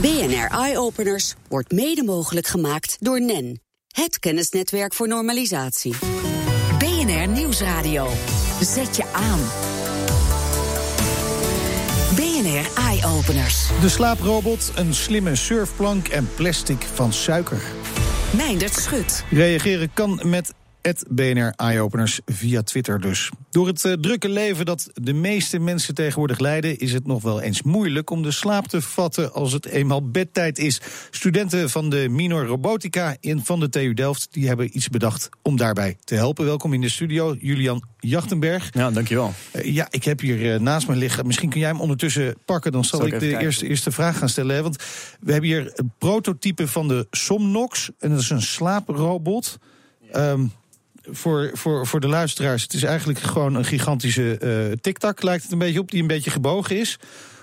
BNR Eye Openers wordt mede mogelijk gemaakt door NEN, het kennisnetwerk voor normalisatie. BNR Nieuwsradio. Zet je aan. BNR Eye Openers. De slaaprobot, een slimme surfplank en plastic van suiker. Meindert Schut. Reageren kan met het BNR Eyeopeners via Twitter dus. Door het uh, drukke leven dat de meeste mensen tegenwoordig leiden... is het nog wel eens moeilijk om de slaap te vatten als het eenmaal bedtijd is. Studenten van de Minor Robotica in van de TU Delft... die hebben iets bedacht om daarbij te helpen. Welkom in de studio, Julian Jachtenberg. Ja, dankjewel. Uh, ja, ik heb hier uh, naast me liggen. Misschien kun jij hem ondertussen pakken. Dan zal, zal ik, ik de eerste, eerste vraag gaan stellen. Hè? Want we hebben hier een prototype van de Somnox. En dat is een slaaprobot... Um, voor, voor, voor de luisteraars, het is eigenlijk gewoon een gigantische uh, tiktak, lijkt het een beetje op, die een beetje gebogen is.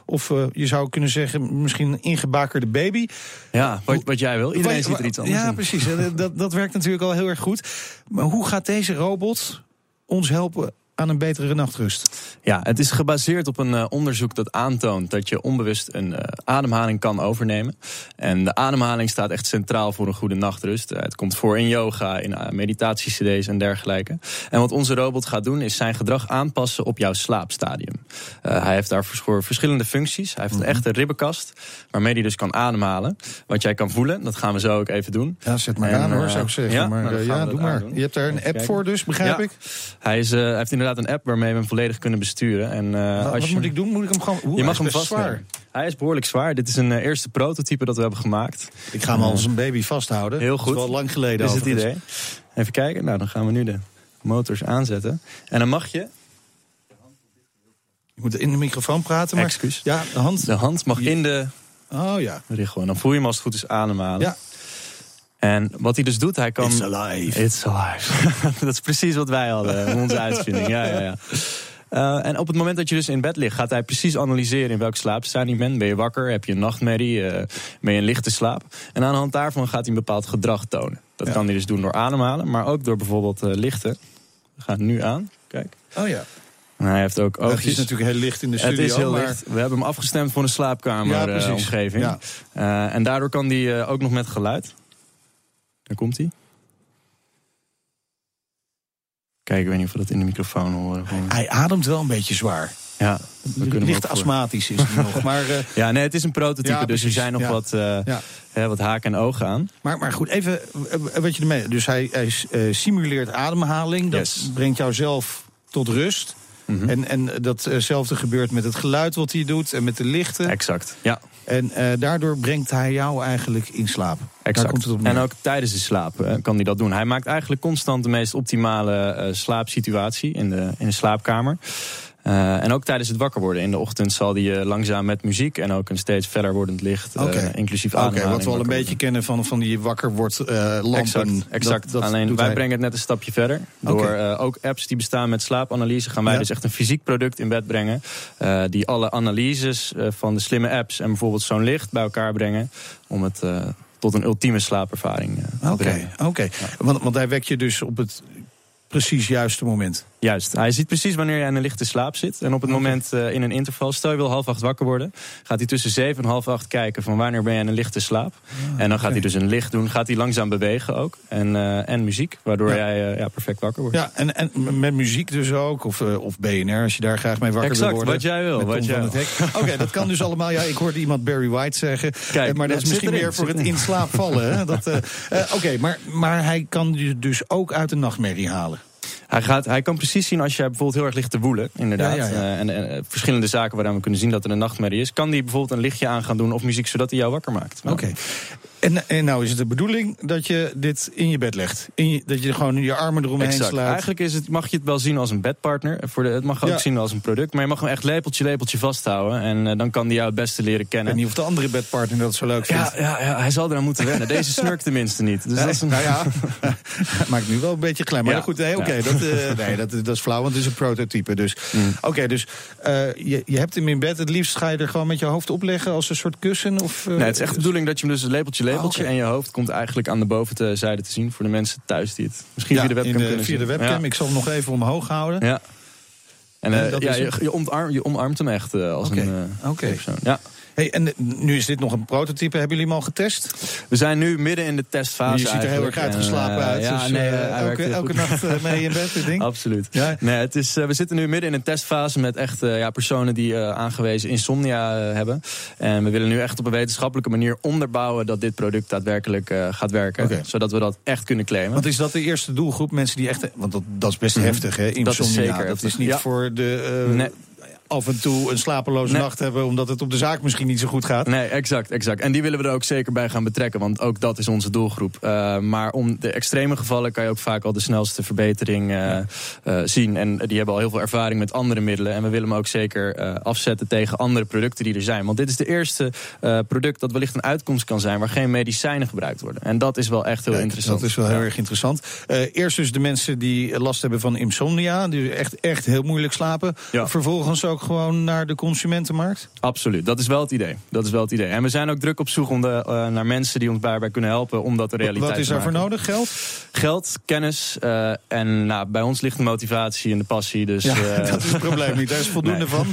Of uh, je zou kunnen zeggen, misschien een ingebakerde baby. Ja, wat, wat jij wil. Iedereen ziet er iets anders Ja, in. precies. dat, dat werkt natuurlijk al heel erg goed. Maar hoe gaat deze robot ons helpen aan een betere nachtrust? Ja, het is gebaseerd op een uh, onderzoek dat aantoont dat je onbewust een uh, ademhaling kan overnemen. En de ademhaling staat echt centraal voor een goede nachtrust. Uh, het komt voor in yoga, in meditatie-cd's en dergelijke. En wat onze robot gaat doen, is zijn gedrag aanpassen op jouw slaapstadium. hij heeft daarvoor verschillende functies. Hij heeft een echte ribbenkast, waarmee hij dus kan ademhalen. Wat jij kan voelen, dat gaan we zo ook even doen. Ja, zet maar en, aan hoor, zou ik zeggen. Ja, maar, ja, doe maar. Je hebt daar een app voor dus, begrijp ja. ik? Hij, is, hij heeft inderdaad een app waarmee we hem volledig kunnen besturen. En, uh, wat, als wat je, moet ik doen? Moet ik hem gewoon... Oeh, je mag hij hem is best vast zwaar. Hij is behoorlijk zwaar. Dit is een uh, eerste prototype dat we hebben gemaakt. Ik ga hem als een baby vasthouden. Heel goed. Dat is wel lang geleden is het idee. Even kijken. Nou, dan gaan we nu de motors aanzetten. En dan mag je... Je moet in de microfoon praten, maar... Excuus. Ja, de hand... De hand mag in de Oh ja. richel. En dan voel je hem als het goed is ademhalen. Ja. En wat hij dus doet, hij kan... It's alive. It's alive. dat is precies wat wij hadden, onze uitvinding. Ja, ja, ja. Uh, en op het moment dat je dus in bed ligt, gaat hij precies analyseren in welke slaapstaat je bent. Ben je wakker? Heb je een nachtmerrie? Uh, ben je in lichte slaap? En aan de hand daarvan gaat hij een bepaald gedrag tonen. Dat ja. kan hij dus doen door ademhalen, maar ook door bijvoorbeeld uh, lichten. We gaan nu aan. Kijk. Oh ja. En hij heeft ook oogjes. Het is natuurlijk heel licht in de studio. Het is heel maar... licht. We hebben hem afgestemd voor een slaapkameromgeving. Ja, ja. en daardoor kan hij ook nog met geluid. Daar komt hij. Kijk, ik weet niet of we dat in de microfoon horen. Hij ademt wel een beetje zwaar. Ja, we kunnen licht astmatisch is hij nog. Maar, uh, ja, nee, het is een prototype, ja, dus er zijn nog ja. wat, uh, ja. hè, wat haken en ogen aan. Maar, maar goed, even wat je ermee. Dus hij, hij simuleert ademhaling. Dat yes. brengt jou zelf tot rust. Mm -hmm. En, en datzelfde gebeurt met het geluid wat hij doet en met de lichten. Exact, ja. En uh, daardoor brengt hij jou eigenlijk in slaap. Exact. Komt het op en ook tijdens de slaap uh, kan hij dat doen. Hij maakt eigenlijk constant de meest optimale uh, slaapsituatie in de, in de slaapkamer. Uh, en ook tijdens het wakker worden. In de ochtend zal hij uh, langzaam met muziek en ook een steeds verder wordend licht, uh, okay. inclusief Oké, ademhaling. wat we al een beetje kennen van, van die wakker wordt lampen. Exact, exact. Dat, dat alleen wij hij. brengen het net een stapje verder. Door okay. ook apps die bestaan met slaapanalyse gaan wij ja. dus echt een fysiek product in bed brengen. die alle analyses van de slimme apps en bijvoorbeeld zo'n licht bij elkaar brengen. Om het tot een ultieme slaapervaring te okay, brengen. Oké, okay. ja. want, want hij wekt je dus op het precies juiste moment. Juist. Hij ziet precies wanneer jij in een lichte slaap zit. En op het moment uh, in een interval, stel je wil half acht wakker worden, gaat hij tussen zeven en half acht kijken van wanneer ben je in een lichte slaap. Ah, en dan gaat okay. hij dus een licht doen, gaat hij langzaam bewegen ook. En, uh, en muziek, waardoor ja. jij uh, ja, perfect wakker wordt. Ja, en, en met muziek dus ook, of, of BNR, als je daar graag mee wakker exact, wil worden. wat jij wil. Wat jij Oké, okay, dat kan dus allemaal. Ja, ik hoorde iemand Barry White zeggen. Kijk, maar dat is misschien erin, meer voor het in slaap vallen. Oké, okay, maar, maar hij kan je dus ook uit een nachtmerrie halen. Hij, gaat, hij kan precies zien als jij bijvoorbeeld heel erg ligt te woelen, inderdaad. Ja, ja, ja. Uh, en, en, verschillende zaken waaraan we kunnen zien dat er een nachtmerrie is. Kan die bijvoorbeeld een lichtje aan gaan doen of muziek zodat hij jou wakker maakt. Oké. Okay. En, en nou is het de bedoeling dat je dit in je bed legt? In je, dat je gewoon je armen eromheen exact. slaat? Eigenlijk is het, mag je het wel zien als een bedpartner. Voor de, het mag ook ja. zien als een product. Maar je mag hem echt lepeltje, lepeltje vasthouden. En uh, dan kan hij jou het beste leren kennen. En niet of de andere bedpartner dat zo leuk vindt. Ja, ja, ja hij zal eraan moeten wennen. Deze snurkt tenminste niet. Dus nee, dat is een... Nou ja, maakt nu wel een beetje klein. Maar ja. goed, nee, oké, okay, dat, uh, nee, dat, dat is flauw, want het is een prototype. Dus, mm. Oké, okay, dus uh, je, je hebt hem in bed. Het liefst ga je er gewoon met je hoofd op leggen als een soort kussen? Of, nee, het is echt de bedoeling dat je hem dus lepeltje, lepeltje... Oh, en je hoofd komt eigenlijk aan de bovenzijde te zien voor de mensen thuis die het misschien ja, via de webcam de, kunnen via zien. de webcam. Ja. Ik zal hem nog even omhoog houden. Ja. En uh, ja, je, je, omarmt, je omarmt hem echt uh, als okay. een uh, okay. persoon. Ja. Hey, en nu is dit nog een prototype. Hebben jullie hem al getest? We zijn nu midden in de testfase. Je ziet er heel erg uitgeslapen uit. Ja, dus, nee, elke, elke nacht mee in bed, dit ding? Absoluut. Ja? Nee, het is, we zitten nu midden in een testfase met echt ja, personen die aangewezen insomnia hebben. En we willen nu echt op een wetenschappelijke manier onderbouwen dat dit product daadwerkelijk gaat werken. Zodat we dat echt kunnen claimen. Want is dat de eerste doelgroep? Mensen die echt. Want dat, dat is best mhm. heftig, hè? Insomnia. Dat is zeker. Dat is niet voor de. nee af en toe een slapeloze nacht hebben... omdat het op de zaak misschien niet zo goed gaat. Nee, exact, exact. En die willen we er ook zeker bij gaan betrekken, want ook dat is onze doelgroep. Uh, maar om de extreme gevallen kan je ook vaak al de snelste verbetering uh, uh, zien. En die hebben al heel veel ervaring met andere middelen. En we willen hem ook zeker afzetten tegen andere producten die er zijn. Want dit is de eerste product dat wellicht een uitkomst kan zijn... waar geen medicijnen gebruikt worden. En dat is wel echt heel interessant. Dat is wel heel erg interessant. eerst dus de mensen die last hebben van insomnia... die echt, echt heel moeilijk slapen. Vervolgens ook gewoon naar de consumentenmarkt? Absoluut, dat is wel het idee. Dat is wel het idee. En we zijn ook druk op zoek om de, uh, naar mensen die ons daarbij kunnen helpen om dat de realiteit Wat is daarvoor nodig? Geld? Geld, kennis uh, en nou, bij ons ligt de motivatie en de passie. Dus, ja, uh, dat is het probleem niet. Daar is voldoende van.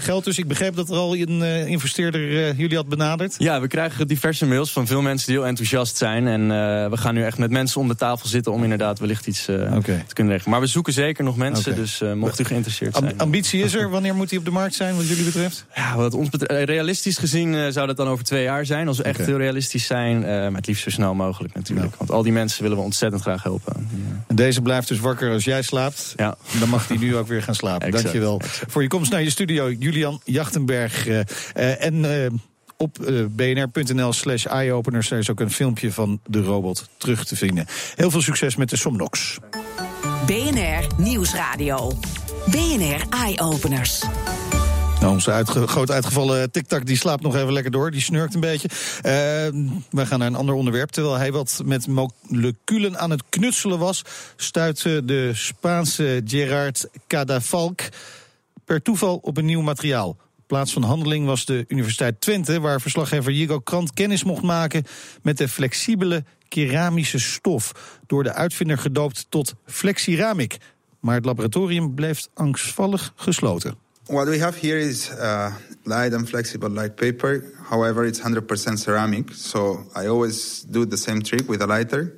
geld dus, ik begreep dat er al een investeerder jullie had benaderd. Ja, we krijgen diverse mails van veel mensen die heel enthousiast zijn. En we gaan nu echt met mensen om de tafel zitten om inderdaad wellicht iets okay. te kunnen regelen. Maar we zoeken zeker nog mensen, okay. dus mocht u geïnteresseerd zijn. ambitie is er, wanneer moet die op de markt zijn wat jullie betreft? Ja, wat ons betreft, eh, realistisch gezien uh, zou dat dan over twee jaar zijn. Als we echt heel realistisch zijn. Uh, maar het liefst zo snel mogelijk natuurlijk. Want al die mensen willen we ontzettend graag helpen. En deze blijft dus wakker als jij slaapt. Ja. Dan mag hij nu ook weer gaan slapen. Exact, Dankjewel exact. voor je komst naar je studio. Julian Jachtenberg. en op bnr.nl slash eyeopeners. Is ook een filmpje van de robot terug te vinden. Heel veel succes met de Somnox. BNR Nieuwsradio. BNR Eye-Openers. Nou, onze uitge groot uitgevallen TikTok die slaapt nog even lekker door. Die snurkt een beetje. Uh, we gaan naar een ander onderwerp. Terwijl hij wat met moleculen aan het knutselen was... stuitte de Spaanse Gerard Cadafalk per toeval op een nieuw materiaal. Plaats van handeling was de Universiteit Twente... waar verslaggever Jigo Krant kennis mocht maken... met de flexibele keramische stof. Door de uitvinder gedoopt tot flexiramic. Maar het laboratorium bleef angstvallig gesloten. What we have here is uh, light and flexible light paper. However, it's 100% ceramic. So I always do the same trick with a lighter.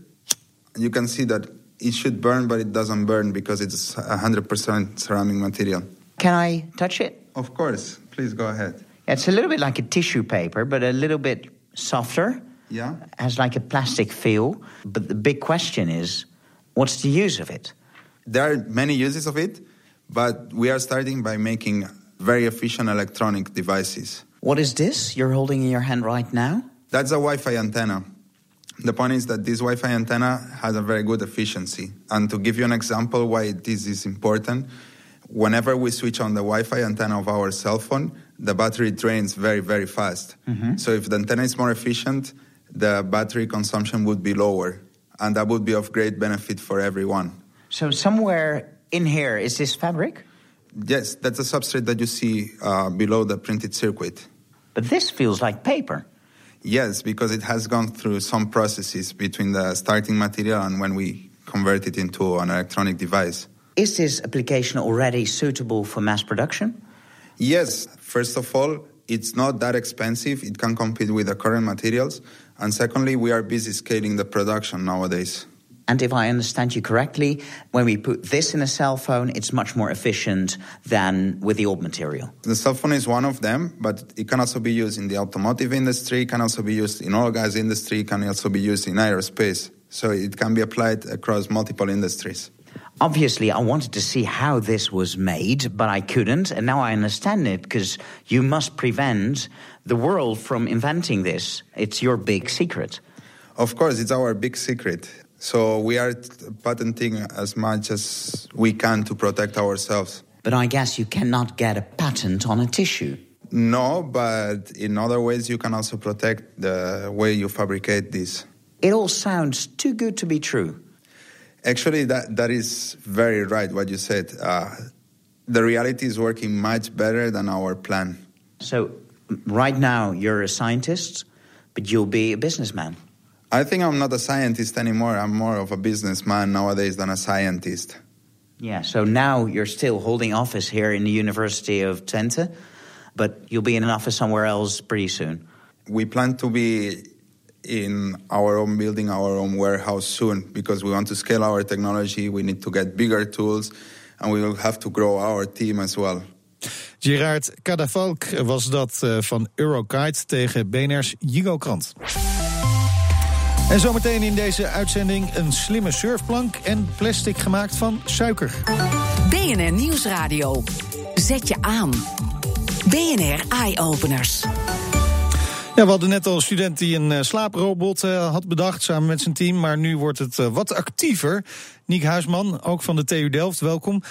You can see that it should burn, but it doesn't burn because it's 100% ceramic material. Can I touch it? Of course. Please go ahead. It's a little bit like a tissue paper, but a little bit softer. Yeah. Has like a plastic feel. But the big question is, what's the use of it? There are many uses of it, but we are starting by making very efficient electronic devices. What is this you're holding in your hand right now? That's a Wi Fi antenna. The point is that this Wi Fi antenna has a very good efficiency. And to give you an example why this is important, whenever we switch on the Wi Fi antenna of our cell phone, the battery drains very, very fast. Mm-hmm. So if the antenna is more efficient, the battery consumption would be lower. And that would be of great benefit for everyone. So somewhere in here is this fabric? Yes, that's a substrate that you see uh, below the printed circuit. But this feels like paper. Yes, because it has gone through some processes between the starting material and when we convert it into an electronic device. Is this application already suitable for mass production? Yes. First of all, it's not that expensive. It can compete with the current materials. And secondly, we are busy scaling the production nowadays. And if I understand you correctly, when we put this in a cell phone, it's much more efficient than with the old material. The cell phone is one of them, but it can also be used in the automotive industry, can also be used in oil gas industry, can also be used in aerospace. So it can be applied across multiple industries. Obviously, I wanted to see how this was made, but I couldn't. And now I understand it because you must prevent the world from inventing this. It's your big secret. Of course, it's our big secret. So we are patenting as much as we can to protect ourselves. But I guess you cannot get a patent on a tissue. No, but in other ways you can also protect the way you fabricate this. It all sounds too good to be true. Actually, that, that is very right what you said. Uh, the reality is working much better than our plan. So, right now, you're a scientist, but you'll be a businessman. I think I'm not a scientist anymore. I'm more of a businessman nowadays than a scientist. Yeah, so now you're still holding office here in the University of Twente. but you'll be in an office somewhere else pretty soon. We plan to be in our own building, our own warehouse soon because we want to scale our technology. We need to get bigger tools and we will have to grow our team as well. Gerard Kadafalk was dat eh, van Eurokite tegen BNR's Jigo Krant. En zometeen in deze uitzending een slimme surfplank en plastic gemaakt van suiker. BNR Nieuwsradio. Zet je aan. BNR Eye Openers. Ja, we hadden net al een student die een uh, slaaprobot uh, had bedacht samen met zijn team. Maar nu wordt het uh, wat actiever. Niek Huisman, ook van de TU Delft, welkom.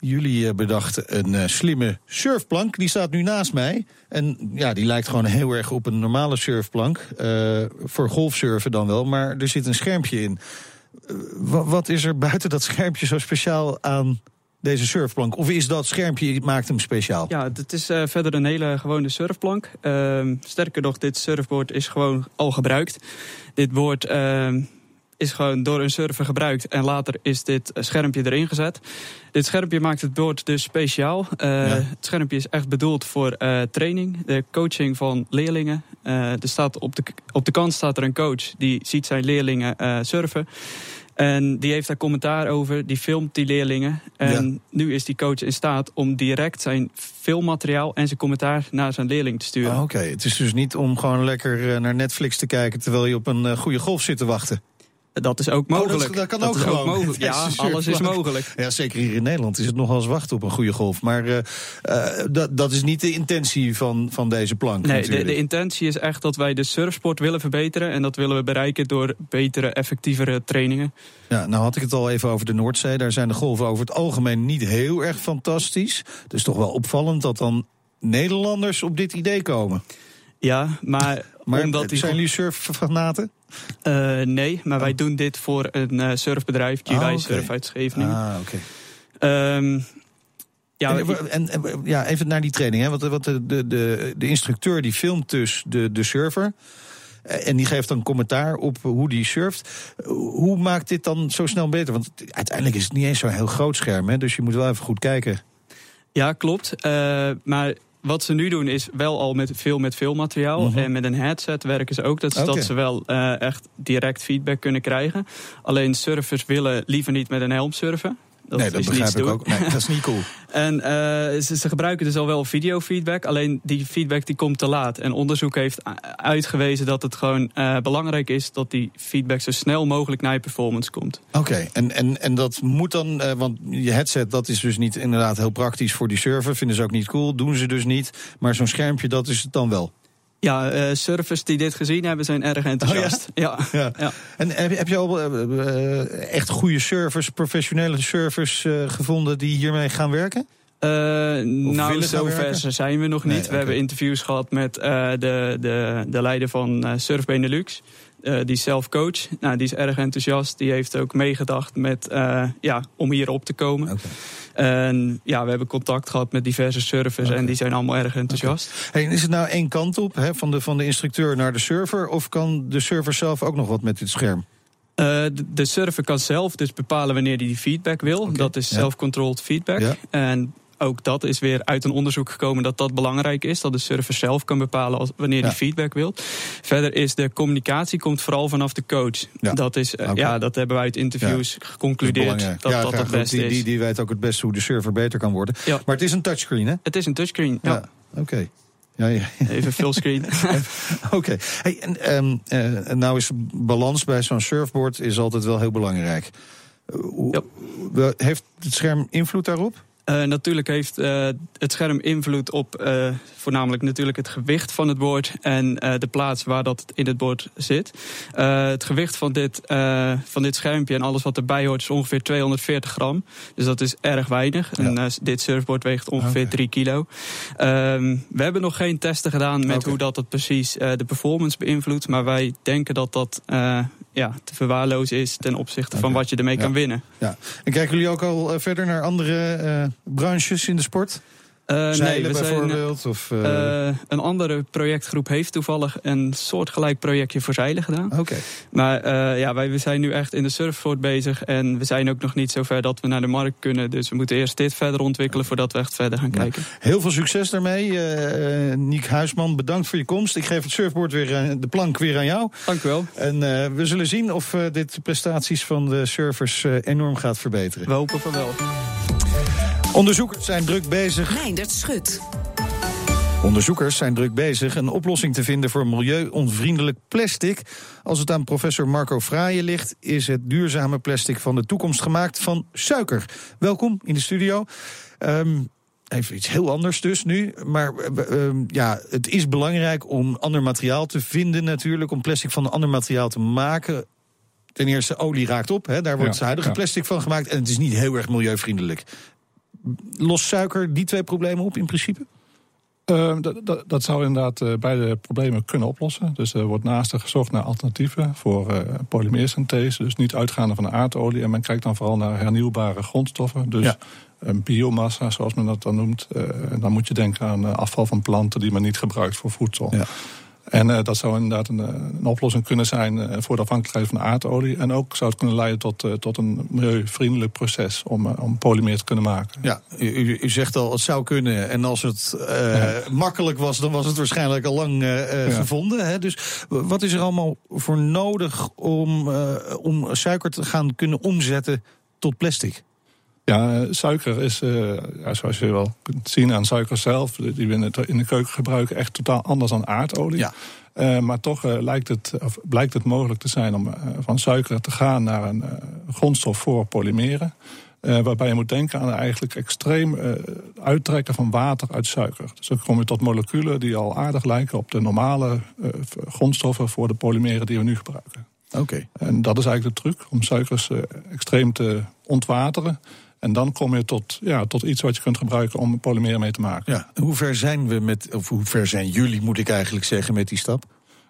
Jullie bedachten een slimme surfplank. Die staat nu naast mij. En ja, die lijkt gewoon heel erg op een normale surfplank. voor golfsurfen dan wel, maar er zit een schermpje in. wat is er buiten dat schermpje zo speciaal aan deze surfplank? Of is dat schermpje, maakt hem speciaal? Ja, het is verder een hele gewone surfplank. Uh, sterker nog, dit surfboard is gewoon al gebruikt. Dit board uh, is gewoon door een surfer gebruikt en later is dit schermpje erin gezet. Dit schermpje maakt het board dus speciaal. Ja. Het schermpje is echt bedoeld voor training, de coaching van leerlingen. er staat op, de, op de kant staat er een coach die ziet zijn leerlingen surfen. En die heeft daar commentaar over, die filmt die leerlingen. En nu is die coach in staat om direct zijn filmmateriaal en zijn commentaar naar zijn leerling te sturen. Ah, Oké, het is dus niet om gewoon lekker eh, naar Netflix te kijken terwijl je op een goede golf zit te wachten. Dat is ook mogelijk. Oh, dat, dat, kan ook, gewoon. ook mogelijk. Ja, alles is mogelijk. Ja, zeker hier in Nederland is het nogal eens wachten op een goede golf. Maar uh, uh, dat, dat is niet de intentie van, van deze plank. Nee, de, de, intentie is echt dat wij de surfsport willen verbeteren. En dat willen we bereiken door betere, effectievere trainingen. Ja, nou had ik het al even over de Noordzee. Daar zijn de golven over het algemeen niet heel erg fantastisch. Dus toch wel opvallend dat dan Nederlanders op dit idee komen. Ja, maar, maar omdat zijn jullie surffanaten? Uh, nee, maar oh. wij doen dit voor een uh, surfbedrijf, oh, okay. Surf uit Scheveningen. Ah, oké. Okay. Um, ja, en, en, ja, even naar die training. Hè? Want, want de, de, de, de instructeur die filmt dus de, de surfer. En die geeft dan commentaar op hoe die surft. Hoe maakt dit dan zo snel beter? Want uiteindelijk is het niet eens zo'n heel groot scherm. Hè? Dus je moet wel even goed kijken. Ja, klopt. Uh, maar wat ze nu doen is wel al met veel met veel materiaal. Mm -hmm. En met een headset werken ze ook. Dat, okay. dat ze wel uh, echt direct feedback kunnen krijgen. Alleen surfers willen liever niet met een helm surfen. Dat nee, dat begrijp ik ook. Nee, dat is niet cool. en uh, ze, ze, gebruiken dus al wel videofeedback. Alleen die feedback die komt te laat. En onderzoek heeft uitgewezen dat het gewoon uh, belangrijk is... dat die feedback zo snel mogelijk naar je performance komt. Oké, okay. en, en, en dat moet dan... Uh, want je headset, dat is dus niet inderdaad heel praktisch voor die server. Vinden ze ook niet cool, doen ze dus niet. Maar zo'n schermpje, dat is het dan wel. Ja, uh, surfers die dit gezien hebben zijn erg enthousiast. Oh, ja? Ja. ja? ja. En heb, heb je al uh, echt goede surfers, professionele surfers uh, gevonden die hiermee gaan werken? nou, zover zijn we nog niet. Nee, we hebben interviews gehad met de, de, de leider van Surf Benelux. Uh, die zelf coach. Nou, die is erg enthousiast. Die heeft ook meegedacht met, uh, ja, om hier op te komen. Okay. En ja, we hebben contact gehad met diverse surfers okay. en die zijn allemaal erg enthousiast. Okay. Hey, is het nou één kant op, hè, van, de, van de instructeur naar de server? Of kan de server zelf ook nog wat met dit scherm? Uh, de, de server kan zelf dus bepalen wanneer hij die feedback wil. Okay. Dat is ja. self-controlled feedback. Ja. En ook dat is weer uit een onderzoek gekomen dat dat belangrijk is. Dat de server zelf kan bepalen als, wanneer hij feedback wil. Verder is de communicatie komt vooral vanaf de coach. Ja. Dat, is, uh, okay. ja, dat hebben wij uit interviews ja. geconcludeerd. Dat dat, dat het beste die, is. Die, die weet ook het beste hoe de server beter kan worden. Maar het is een touchscreen, hè? Het is een touchscreen, ja. Oké. Okay. Ja, ja. Even fullscreen. Oké. Okay. Hey, en, um, uh, nou is balans bij zo'n surfboard is altijd wel heel belangrijk. Uh, yep. Heeft het scherm invloed daarop? Uh, natuurlijk heeft uh, het scherm invloed op uh, voornamelijk natuurlijk het gewicht van het boord en de plaats waar dat in het boord zit. het gewicht van dit, van dit schermpje en alles wat erbij hoort is ongeveer 240 gram. Dus dat is erg weinig. Ja. En dit surfboard weegt ongeveer okay. 3 kilo. Ehm, we hebben nog geen testen gedaan met okay. hoe dat het precies de performance beïnvloedt. Maar wij denken dat dat ja, te verwaarlozen is ten opzichte okay. van wat je ermee ja. kan winnen. Ja. En kijken jullie ook al verder naar andere branches in de sport? Uh, nee, we bijvoorbeeld? Zijn, of, uh... een andere projectgroep heeft toevallig een soortgelijk projectje voor zeilen gedaan. Oké. Maar ja, wij we zijn nu echt in de surfsport bezig. En we zijn ook nog niet zover dat we naar de markt kunnen. Dus we moeten eerst dit verder ontwikkelen voordat we echt verder gaan kijken. Heel veel succes daarmee. Niek Huisman, bedankt voor je komst. Ik geef het surfboard weer, de plank weer aan jou. Dank u wel. En we zullen zien of dit de prestaties van de surfers enorm gaat verbeteren. We hopen van wel. Onderzoekers zijn druk bezig. Meindert Schut. Onderzoekers zijn druk bezig een oplossing te vinden voor milieu-onvriendelijk plastic. Als het aan professor Marco Fraaien ligt, is het duurzame plastic van de toekomst gemaakt van suiker. Welkom in de studio. Um, even iets heel anders dus nu. Maar um, ja, het is belangrijk om ander materiaal te vinden natuurlijk. Om plastic van een ander materiaal te maken. Ten eerste, olie raakt op. Hè, daar wordt ja, huidige plastic van gemaakt. En het is niet heel erg milieuvriendelijk. Lost suiker die twee problemen op in principe? Uh, dat, zou inderdaad uh, beide problemen kunnen oplossen. Dus er wordt naast gezocht naar alternatieven voor uh, polymeersynthese. Dus niet uitgaande van de aardolie. En men kijkt dan vooral naar hernieuwbare grondstoffen. Dus biomassa, zoals men dat dan noemt. en dan moet je denken aan afval van planten die men niet gebruikt voor voedsel. Ja. En uh, dat zou inderdaad een, eh, een oplossing kunnen zijn uh, voor de afhankelijkheid van aardolie. En ook zou het kunnen leiden tot, uh, tot een milieuvriendelijk proces om, om polymeer te kunnen maken. Ja, u, u, zegt al, het zou kunnen. En als het ja. makkelijk was, dan was het waarschijnlijk al lang ja. gevonden. Hè? Dus wat is er allemaal voor nodig om, om suiker te gaan kunnen omzetten tot plastic? Ja, suiker is, uh, ja, zoals je wel kunt zien aan suiker zelf, die we in de keuken gebruiken, echt totaal anders dan aardolie. Ja. Uh, maar toch uh, lijkt het, of blijkt het mogelijk te zijn om van suiker te gaan naar een grondstof voor polymeren. waarbij je moet denken aan eigenlijk extreem uittrekken van water uit suiker. Dus dan kom je tot moleculen die al aardig lijken op de normale grondstoffen voor de polymeren die we nu gebruiken. Oké. En dat is eigenlijk de truc, om suikers extreem te ontwateren. En dan kom je tot, ja, tot iets wat je kunt gebruiken om polymeren mee te maken. Ja, hoe ver zijn we met, of hoe ver zijn jullie, moet ik eigenlijk zeggen, met die stap?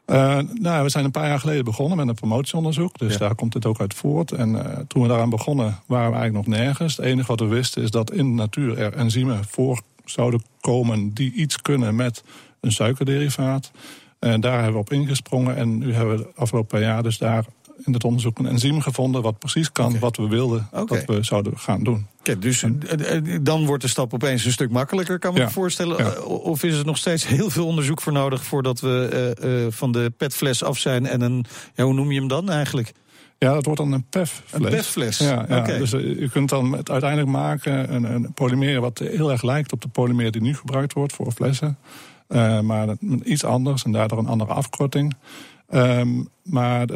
Uh, nou, we zijn een paar jaar geleden begonnen met een promotieonderzoek. Dus daar komt het ook uit voort. En uh, toen we daaraan begonnen, waren we eigenlijk nog nergens. Het enige wat we wisten is dat in de natuur er enzymen voor zouden komen die iets kunnen met een suikerderivaat. En daar hebben we op ingesprongen. En nu hebben we de afgelopen jaar dus daar in het onderzoek een enzym gevonden wat precies kan wat we wilden dat we zouden gaan doen. Kijk, dus eh, eh, dan wordt de stap opeens een stuk makkelijker, kan me voorstellen. Eh, of is er nog steeds heel veel onderzoek voor nodig voordat we van de petfles af zijn en een, ja, hoe noem je hem dan eigenlijk? Ja, dat wordt dan een PEF-fles. Een PEF-fles, ja, ja. Dus uh, je kunt dan het uiteindelijk maken een, een polymeer wat heel erg lijkt op de polymeer die nu gebruikt wordt voor flessen. Uh, maar iets anders en daardoor een andere afkorting. Um, maar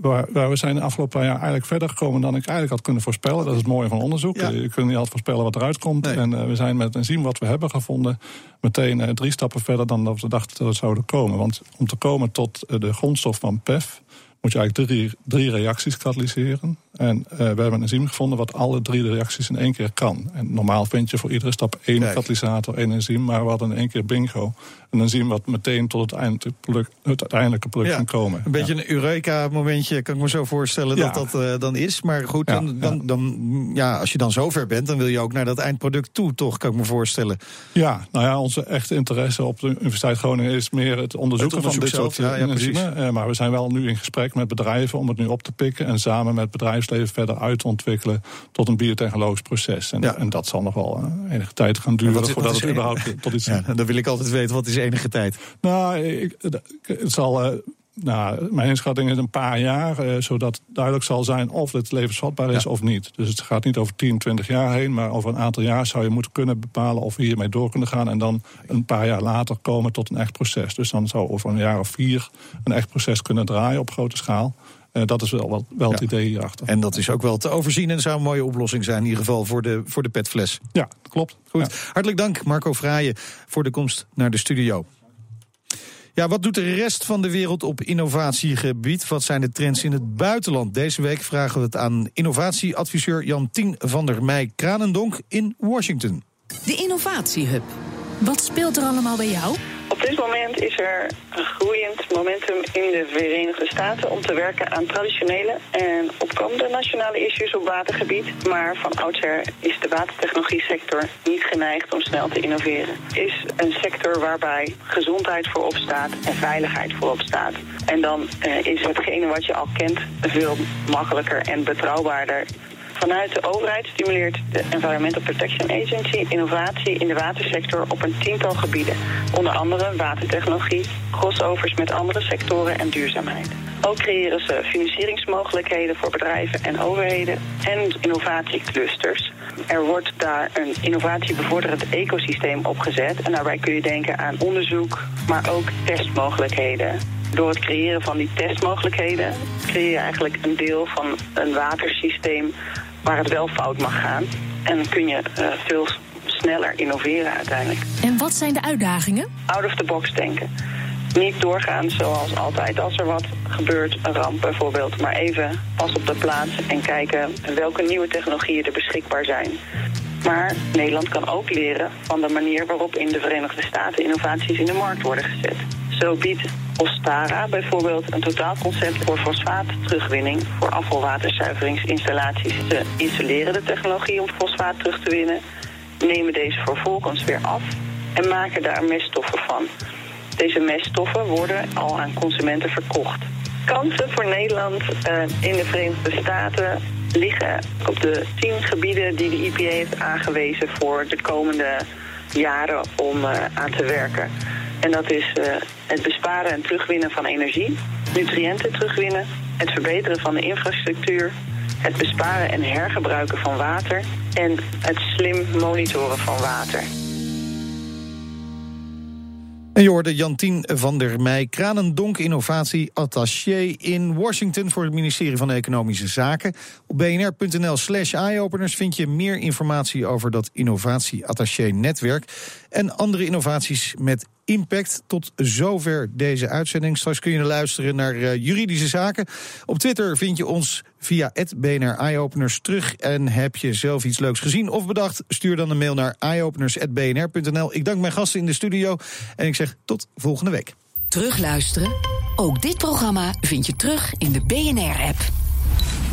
waar, we zijn de afgelopen jaar eigenlijk verder gekomen dan ik eigenlijk had kunnen voorspellen. Dat is het mooie van onderzoek. Je kunt niet altijd voorspellen wat eruit komt. En uh, we zijn met een zien wat we hebben gevonden meteen uh, drie stappen verder dan dat we dachten dat we zouden komen. Want om te komen tot uh, de grondstof van PEF moet je eigenlijk drie, drie reacties katalyseren. En we hebben een enzym gevonden wat alle drie de reacties in één keer kan. En normaal vind je voor iedere stap één Kijk. katalysator, één enzym. Maar we hadden in één keer bingo. Een enzym wat meteen tot het, eind, het uiteindelijke product ja, kan komen. Een beetje een Eureka-momentje, kan ik me zo voorstellen ja. dat dat uh, dan is. Maar goed, dan, dan, dan, ja, als je dan zover bent, dan wil je ook naar dat eindproduct toe, toch, kan ik me voorstellen. Ja, nou ja, onze echte interesse op de Universiteit Groningen is meer het onderzoeken het van dit zelf, soort enzymen. Uh, maar we zijn wel nu in gesprek met bedrijven om het nu op te pikken. En samen met bedrijfsleven verder uit te ontwikkelen tot een biotechnologisch proces. En, en dat zal nog wel uh, enige tijd gaan duren is, voordat het überhaupt tot iets... Ja, dan wil ik altijd weten, wat is enige tijd? Nou, ik, het zal... Uh, nou, mijn inschatting is een paar jaar, uh, zodat duidelijk zal zijn of het levensvatbaar is ja. of niet. Dus het gaat niet over 10, 20 jaar heen, maar over een aantal jaar zou je moeten kunnen bepalen of we hiermee door kunnen gaan. En dan een paar jaar later komen tot een echt proces. Dus dan zou over een jaar of vier een echt proces kunnen draaien op grote schaal. Uh, dat is wel, wel, wel het ja. idee hierachter. En dat is ook wel te overzien en zou een mooie oplossing zijn, in ieder geval voor de, voor de petfles. Ja, klopt. Goed. Ja. Hartelijk dank, Marco Vraaien, voor de komst naar de studio. Ja, wat doet de rest van de wereld op innovatiegebied? Wat zijn de trends in het buitenland? Deze week vragen we het aan innovatieadviseur Jan Tien van der Meij Kranendonk in Washington. De Innovatiehub. Wat speelt er allemaal bij jou? Op dit moment is er een groeiend momentum in de Verenigde Staten om te werken aan traditionele en opkomende nationale issues op watergebied. Maar van oudsher is de watertechnologie sector niet geneigd om snel te innoveren. Is een sector waarbij gezondheid voorop staat en veiligheid voorop staat. En dan uh, is hetgene wat je al kent veel makkelijker en betrouwbaarder Vanuit de overheid stimuleert de Environmental Protection Agency innovatie in de watersector op een tiental gebieden. Onder andere watertechnologie, crossovers met andere sectoren en duurzaamheid. Ook creëren ze financieringsmogelijkheden voor bedrijven en overheden en innovatieclusters. Er wordt daar een innovatiebevorderend ecosysteem opgezet. En daarbij kun je denken aan onderzoek, maar ook testmogelijkheden. Door het creëren van die testmogelijkheden creëer je eigenlijk een deel van een watersysteem waar het wel fout mag gaan. En kun je uh, veel sneller innoveren uiteindelijk. En wat zijn de uitdagingen? Out of the box denken. Niet doorgaan zoals altijd als er wat gebeurt, een ramp bijvoorbeeld. Maar even pas op de plaats en kijken welke nieuwe technologieën er beschikbaar zijn. Maar Nederland kan ook leren van de manier waarop in de Verenigde Staten innovaties in de markt worden gezet. Zo biedt Ostara bijvoorbeeld een totaalconcept voor fosfaatterugwinning voor afvalwaterzuiveringsinstallaties. Ze installeren de technologie om fosfaat terug te winnen, nemen deze vervolgens weer af en maken daar meststoffen van. Deze meststoffen worden al aan consumenten verkocht. Kansen voor Nederland uh, in de Verenigde Staten liggen op de tien gebieden die de IPA heeft aangewezen voor de komende jaren om uh, aan te werken. En dat is uh, het besparen en terugwinnen van energie, nutriënten terugwinnen, het verbeteren van de infrastructuur, het besparen en hergebruiken van water en het slim monitoren van water. En je hoorde Jantien van der Meij, Kranendonk Innovatie Attaché in Washington voor het ministerie van Economische Zaken. Op bnr.nl slash eyeopeners vind je meer informatie over dat Innovatie Attaché netwerk en andere innovaties met impact. Tot zover deze uitzending. Straks kun je luisteren naar uh, juridische zaken. Op Twitter vind je ons via BNR Eyeopeners terug. En heb je zelf iets leuks gezien of bedacht? Stuur dan een mail naar eyeopeners.bnr.nl. Ik dank mijn gasten in de studio en ik zeg tot volgende week. Terugluisteren? Ook dit programma vind je terug in de BNR-app.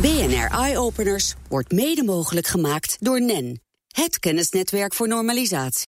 BNR Eyeopeners wordt mede mogelijk gemaakt door NEN. Het kennisnetwerk voor normalisatie.